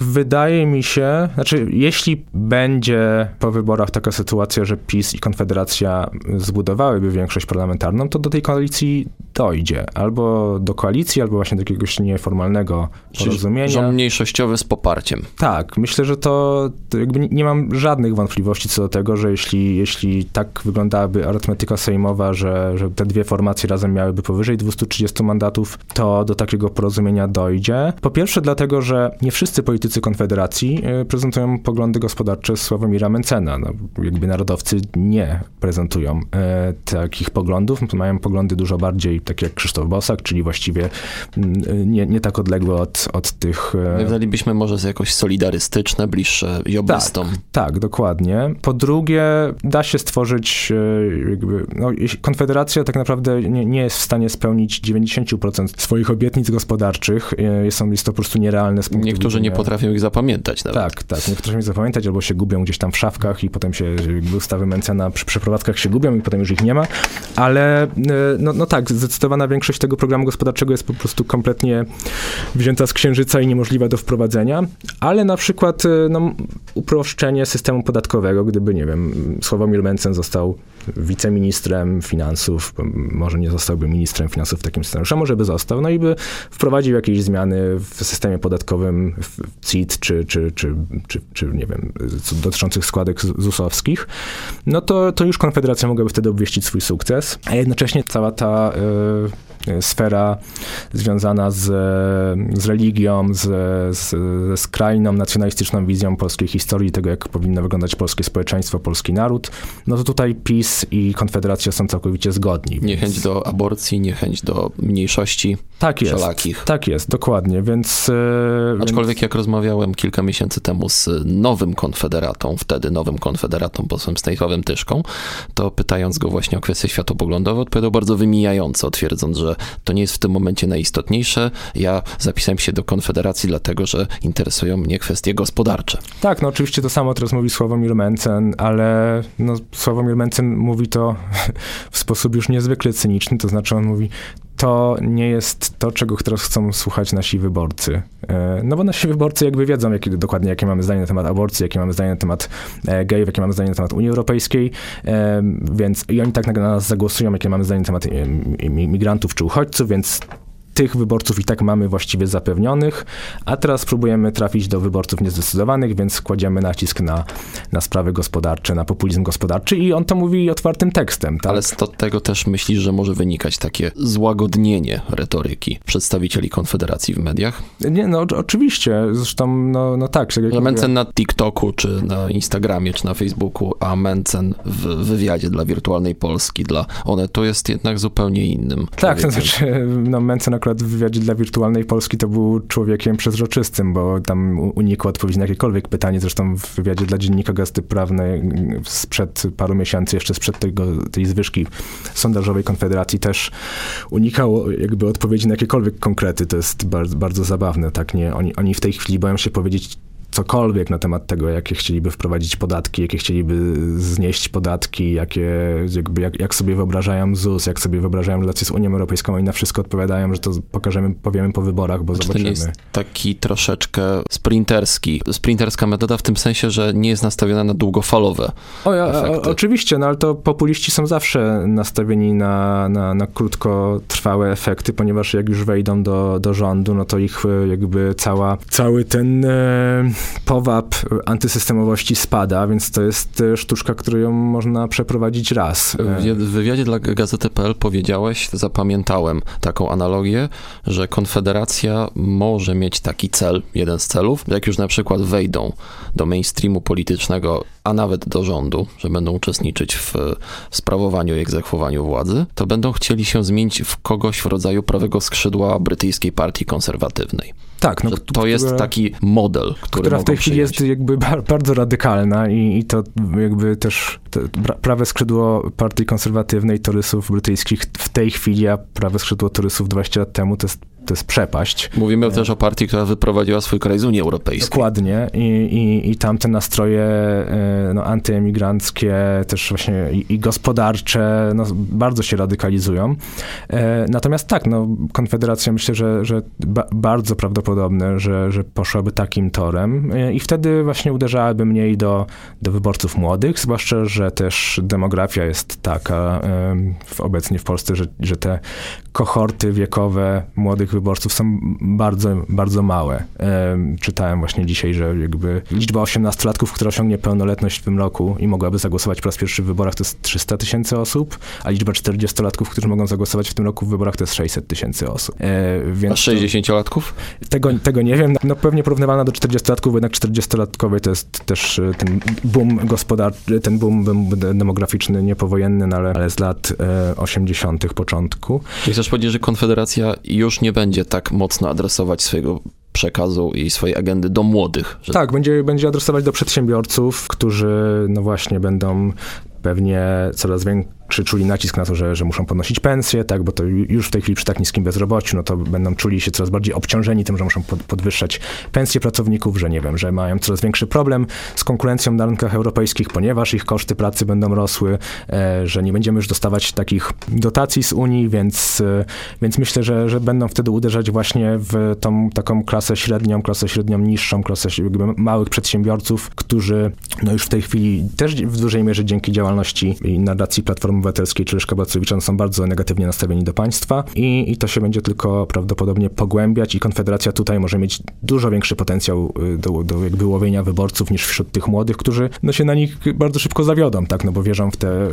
Wydaje mi się, znaczy, jeśli będzie po wyborach taka sytuacja, że PiS i Konfederacja zbudowałyby większość parlamentarną, to do tej koalicji dojdzie. Albo do koalicji, albo właśnie do jakiegoś nieformalnego porozumienia. Rząd mniejszościowy z poparciem. Tak, myślę, że to, to jakby nie mam żadnych wątpliwości co do tego, że jeśli, jeśli tak wyglądałaby arytmetyka sejmowa, że, że te dwie formacje razem miałyby powyżej 230 mandatów, to do takiego porozumienia dojdzie. Po pierwsze dlatego, że nie wszyscy politycy politycy Konfederacji e, prezentują poglądy gospodarcze Sławomira Mencena. No, jakby narodowcy nie prezentują e, takich poglądów, mają poglądy dużo bardziej takie jak Krzysztof Bosak, czyli właściwie mm, nie, nie tak odległe od, od tych... E... Nazwalibyśmy może jakoś solidarystyczne, bliższe jobbystom. Tak, tak, dokładnie. Po drugie, da się stworzyć e, jakby, no, Konfederacja tak naprawdę nie, nie jest w stanie spełnić 90% swoich obietnic gospodarczych. Jest, jest to po prostu nierealne Niektórzy nie potrafią potrafią ich zapamiętać nawet. Tak, tak, nie potrafią ich zapamiętać, albo się gubią gdzieś tam w szafkach i potem się ustawy Mencena przy przeprowadzkach się gubią i potem już ich nie ma, ale e, no, no tak, zdecydowana większość tego programu gospodarczego jest po prostu kompletnie wzięta z księżyca i niemożliwa do wprowadzenia, ale na przykład e, no, uproszczenie systemu podatkowego, gdyby, nie wiem, Sławomir Mencen został wiceministrem finansów, może nie zostałby ministrem finansów w takim scenariuszu, a może by został, no i by wprowadził jakieś zmiany w systemie podatkowym, w CIT, czy, czy, czy, czy, czy nie wiem, dotyczących składek ZUS-owskich, no to, to już Konfederacja mogłaby wtedy obwieścić swój sukces, a jednocześnie cała ta y, sfera związana z, z religią, z, z, ze skrajną nacjonalistyczną wizją polskiej historii, tego jak powinno wyglądać polskie społeczeństwo, polski naród, no to tutaj PiS i Konfederacja są całkowicie zgodni. Niechęć więc... do aborcji, niechęć do mniejszości tak jest, wszelakich. Tak jest, dokładnie, więc... Yy, Aczkolwiek więc... jak rozmawiałem kilka miesięcy temu z nowym konfederatą, wtedy nowym konfederatą, posłem Stanisławem Tyszką, to pytając go właśnie o kwestie światopoglądowe, odpowiadał bardzo wymijająco, twierdząc, że to nie jest w tym momencie najistotniejsze. Ja zapisałem się do Konfederacji dlatego, że interesują mnie kwestie gospodarcze. Tak, no oczywiście to samo teraz mówi Sławomir Mencen, ale no, Sławomir Mencen mówi to *laughs* w sposób już niezwykle cyniczny, to znaczy on mówi, to nie jest to, czego teraz chcą słuchać nasi wyborcy. E, no bo nasi wyborcy jakby wiedzą jakie, dokładnie, jakie mamy zdanie na temat aborcji, jakie mamy zdanie na temat e, gejów, jakie mamy zdanie na temat Unii Europejskiej, e, więc i oni tak na nas zagłosują, jakie mamy zdanie na temat migrantów czy uchodźców, więc tych wyborców i tak mamy właściwie zapewnionych, a teraz próbujemy trafić do wyborców niezdecydowanych, więc kładziemy nacisk na, na sprawy gospodarcze, na populizm gospodarczy i on to mówi otwartym tekstem. Tak? Ale z tego też myślisz, że może wynikać takie złagodnienie retoryki przedstawicieli Konfederacji w mediach? Nie, no oczywiście, zresztą no, no tak. Że Mencen na TikToku, czy na Instagramie, czy na Facebooku, a Mencen w wywiadzie dla Wirtualnej Polski, dla One, to jest jednak zupełnie innym. Tak, to znaczy, no Mencen akurat akurat w wywiadzie dla Wirtualnej Polski to był człowiekiem przezroczystym, bo tam unikł odpowiedzi na jakiekolwiek pytanie. Zresztą w wywiadzie dla Dziennika Gazety Prawnej sprzed paru miesięcy, jeszcze sprzed tego, tej zwyżki sondażowej Konfederacji też unikał jakby odpowiedzi na jakiekolwiek konkrety. To jest bardzo, bardzo zabawne, tak? Nie, oni, oni w tej chwili boją się powiedzieć cokolwiek na temat tego, jakie chcieliby wprowadzić podatki, jakie chcieliby znieść podatki, jakie, jakby, jak, jak sobie wyobrażają ZUS, jak sobie wyobrażają relacje z Unią Europejską, oni na wszystko odpowiadają, że to pokażemy, powiemy po wyborach, bo Czy zobaczymy. To jest taki troszeczkę sprinterski, sprinterska metoda w tym sensie, że nie jest nastawiona na długofalowe o, ja, o, Oczywiście, no ale to populiści są zawsze nastawieni na, na, na krótkotrwałe efekty, ponieważ jak już wejdą do, do rządu, no to ich jakby cała, cały ten e, powab antysystemowości spada, więc to jest e, sztuczka, którą można przeprowadzić raz. W wywiadzie dla Gazety.pl powiedziałeś, zapamiętałem taką analogię, że Konfederacja może mieć taki cel, jeden z celów, jak już na przykład wejdą do mainstreamu politycznego, a nawet do rządu, że będą uczestniczyć w sprawowaniu i egzekwowaniu władzy, to będą chcieli się zmienić w kogoś w rodzaju prawego skrzydła brytyjskiej partii konserwatywnej. Tak, no, to która, jest taki model, który która w tej chwili jest jakby bardzo radykalna i, i to jakby też prawe skrzydło partii konserwatywnej torysów brytyjskich w tej chwili, a prawe skrzydło torysów 20 lat temu to jest to jest przepaść. Mówimy e, też o partii, która wyprowadziła swój kraj z Unii Europejskiej. Dokładnie i, i, i tamte nastroje e, no, antyemigranckie, też właśnie i, i gospodarcze, no, bardzo się radykalizują. E, natomiast tak, no, Konfederacja myślę, że, że ba bardzo prawdopodobne, że, że poszłaby takim torem i wtedy właśnie uderzałaby mniej do, do wyborców młodych, zwłaszcza, że też demografia jest taka w, obecnie w Polsce, że, że te kohorty wiekowe młodych wyborców są bardzo, bardzo małe. Czytałem właśnie dzisiaj, że jakby liczba 18-latków, która osiągnie pełnoletność w tym roku i mogłaby zagłosować po raz pierwszy w wyborach, to jest 300 tysięcy osób, a liczba 40-latków, którzy mogą zagłosować w tym roku w wyborach, to jest 600 tysięcy osób. E, więc a 60-latków? Tego, tego nie wiem. No pewnie porównywalna do 40-latków, jednak 40-latkowy to jest też e, ten boom gospodarczy, ten boom, demograficzny niepowojenny, no ale, ale z lat e, 80. początku. Czyli chcesz powiedzieć, że Konfederacja już nie będzie tak mocno adresować swojego przekazu i swojej agendy do młodych. Że... Tak, będzie, będzie adresować do przedsiębiorców, którzy no właśnie będą pewnie coraz więcej czy czuli nacisk na to, że, że muszą podnosić pensje, tak, bo to już w tej chwili przy tak niskim bezrobociu, no to będą czuli się coraz bardziej obciążeni tym, że muszą podwyższać pensje pracowników, że nie wiem, że mają coraz większy problem z konkurencją na rynkach europejskich, ponieważ ich koszty pracy będą rosły, e, że nie będziemy już dostawać takich dotacji z Unii, więc, e, więc myślę, że, że będą wtedy uderzać właśnie w tą taką klasę średnią, klasę średnią niższą, klasę małych przedsiębiorców, którzy no już w tej chwili też w dużej mierze dzięki działalności i narracji Platformy Obywatelskiej czy Leszka Balcerowicza są bardzo negatywnie nastawieni do państwa i, i to się będzie tylko prawdopodobnie pogłębiać i Konfederacja tutaj może mieć dużo większy potencjał y, do, do jakby łowienia wyborców niż wśród tych młodych, którzy no się na nich bardzo szybko zawiodą, tak, no bo wierzą w te y,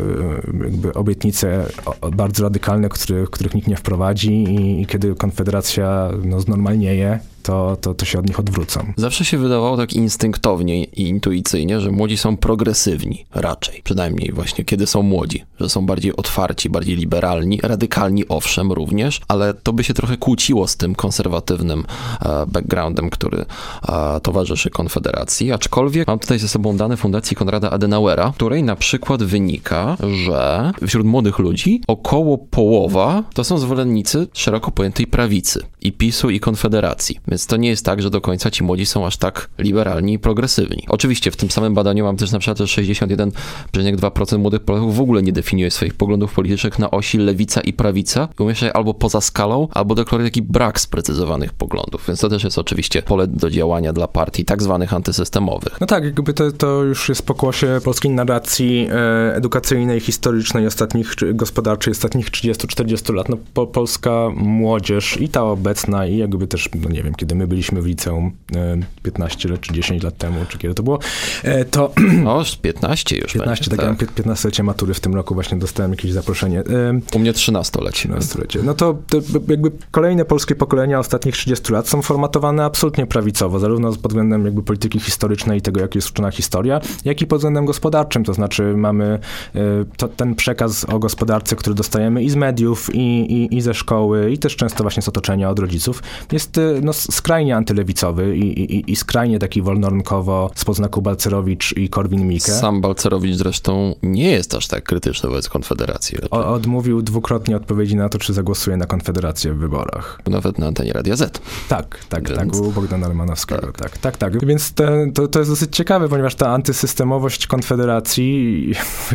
jakby obietnice bardzo radykalne, których, których nikt nie wprowadzi i, i kiedy Konfederacja no, znormalnieje, to, to, to się od nich odwrócą. Zawsze się wydawało tak instynktownie i intuicyjnie, że młodzi są progresywni, raczej. Przynajmniej właśnie kiedy są młodzi, że są bardziej otwarci, bardziej liberalni, radykalni owszem również, ale to by się trochę kłóciło z tym konserwatywnym e, backgroundem, który e, towarzyszy Konfederacji. Aczkolwiek mam tutaj ze sobą dane Fundacji Konrada Adenauera, której na przykład wynika, że wśród młodych ludzi około połowa to są zwolennicy szeroko pojętej prawicy i PiSu i Konfederacji. Więc to nie jest tak, że do końca ci młodzi są aż tak liberalni i progresywni. Oczywiście w tym samym badaniu mam też na przykład, że 61,2% młodych Polaków w ogóle nie definiuje swoich poglądów politycznych na osi lewica i prawica umieszcza je albo poza skalą, albo deklaruje taki brak sprecyzowanych poglądów. Więc to też jest oczywiście pole do działania dla partii tak zwanych antysystemowych. No tak, jakby to, to już jest pokłosie polskiej narracji e, edukacyjnej, historycznej ostatnich, gospodarczej ostatnich 30-40 lat. No, po, polska młodzież i ta obecna i jakby też, no nie wiem, kiedy my byliśmy w liceum e, 15 lat, czy 10 lat temu, czy kiedy to było, e, to... Już 15 już 15, będzie, tak, tak. 15-lecie matury w tym roku właśnie dostałem jakieś zaproszenie. E, U mnie 13-lecie. 13-lecie. No to, to jakby kolejne polskie pokolenia ostatnich 30 lat są formatowane absolutnie prawicowo, zarówno pod względem jakby polityki historycznej i tego, jak jest uczona historia, jak i pod względem gospodarczym, to znaczy mamy e, to, ten przekaz o gospodarce, który dostajemy i z mediów, i, i, i ze szkoły, i też często właśnie z otoczenia od rodziców, jest e, no, skrajnie antylewicowy i, i, i skrajnie taki wolnorynkowo spod znaku Balcerowicz i Korwin-Mikke. Sam Balcerowicz zresztą nie jest aż tak krytyczny wobec Konfederacji. O, odmówił dwukrotnie odpowiedzi na to, czy zagłosuje na Konfederację w wyborach. Nawet na antenie Radia Z. Tak, tak, Więc- tak, u Bogdana Romanowskiego, tak. tak, tak, tak. Więc te, to, to jest dosyć ciekawe, ponieważ ta antysystemowość Konfederacji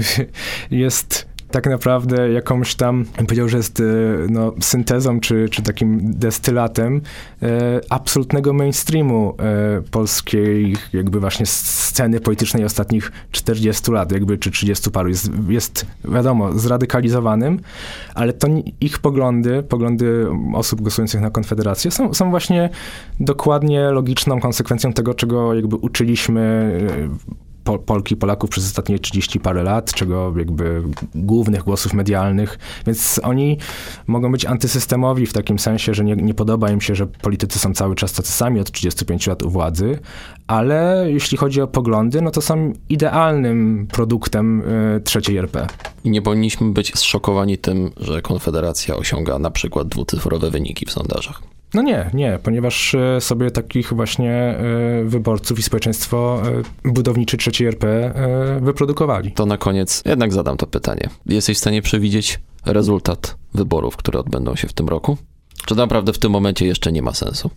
*laughs* jest tak naprawdę jakąś tam, powiedział, że jest e, no, syntezą czy, czy takim destylatem e, absolutnego mainstreamu e, polskiej jakby właśnie sceny politycznej ostatnich 40 lat, jakby czy 30 paru. Jest, jest wiadomo, zradykalizowanym, ale to ich poglądy, poglądy osób głosujących na Konfederację są, są właśnie dokładnie logiczną konsekwencją tego, czego jakby uczyliśmy e, po, Polki, Polaków przez ostatnie 30 parę lat, czego jakby głównych głosów medialnych, więc oni mogą być antysystemowi w takim sensie, że nie, nie podoba im się, że politycy są cały czas tacy sami od 35 lat u władzy, ale jeśli chodzi o poglądy, no to są idealnym produktem y, trzeciej RP. I nie powinniśmy być zszokowani tym, że Konfederacja osiąga na przykład dwucyfrowe wyniki w sondażach. No nie, nie, ponieważ e, sobie takich właśnie e, wyborców i społeczeństwo e, budowniczy trzeciej RP wyprodukowali. To na koniec jednak zadam to pytanie. Jesteś w stanie przewidzieć rezultat wyborów, które odbędą się w tym roku? Czy naprawdę w tym momencie jeszcze nie ma sensu?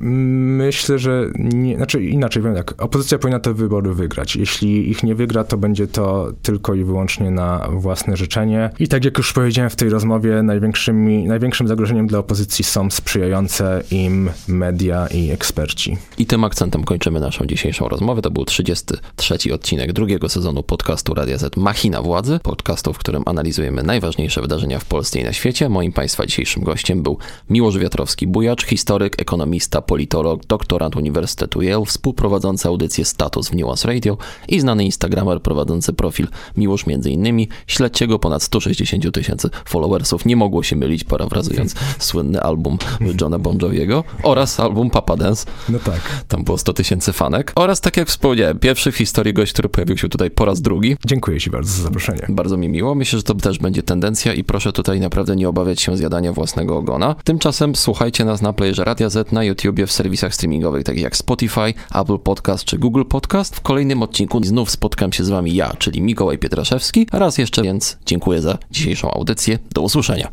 Myślę, że nie, znaczy inaczej powiem tak, opozycja powinna te wybory wygrać. Jeśli ich nie wygra, to będzie to tylko i wyłącznie na własne życzenie. I tak jak już powiedziałem w tej rozmowie, największymi, największym zagrożeniem dla opozycji są sprzyjające im media i eksperci. I tym akcentem kończymy naszą dzisiejszą rozmowę. To był 33 odcinek drugiego sezonu podcastu Radia Z Machina Władzy, podcastu, w którym analizujemy najważniejsze wydarzenia w Polsce i na świecie. Moim Państwa dzisiejszym gościem był Miłosz Wiatrowski-Bujacz, historyk, ekonomista, politolog, doktorant Uniwersytetu Yale, współprowadzący audycję Status w Nuance Radio i znany instagramer prowadzący profil Miłosz między innymi. Śledźcie go, ponad 160 tysięcy followersów. Nie mogło się mylić, parafrazując *laughs* słynny album Johna Bon Joviego oraz album Papa Dance. No tak. Tam było 100 tysięcy fanek. Oraz, tak jak wspomniałem, pierwszy w historii gość, który pojawił się tutaj po raz drugi. Dziękuję Ci bardzo za zaproszenie. Bardzo mi miło. Myślę, że to też będzie tendencja i proszę tutaj naprawdę nie obawiać się zjadania własnego ogona. Tymczasem słuchajcie nas na playerze Radia Z, na YouTubie, w serwisach streamingowych takich jak Spotify, Apple Podcast czy Google Podcast. W kolejnym odcinku znów spotkam się z wami ja, czyli Mikołaj Pietraszewski. Raz jeszcze więc dziękuję za dzisiejszą audycję. Do usłyszenia.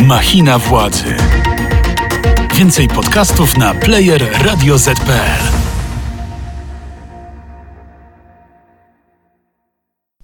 Machina władzy. Więcej podcastów na player radioz.pl.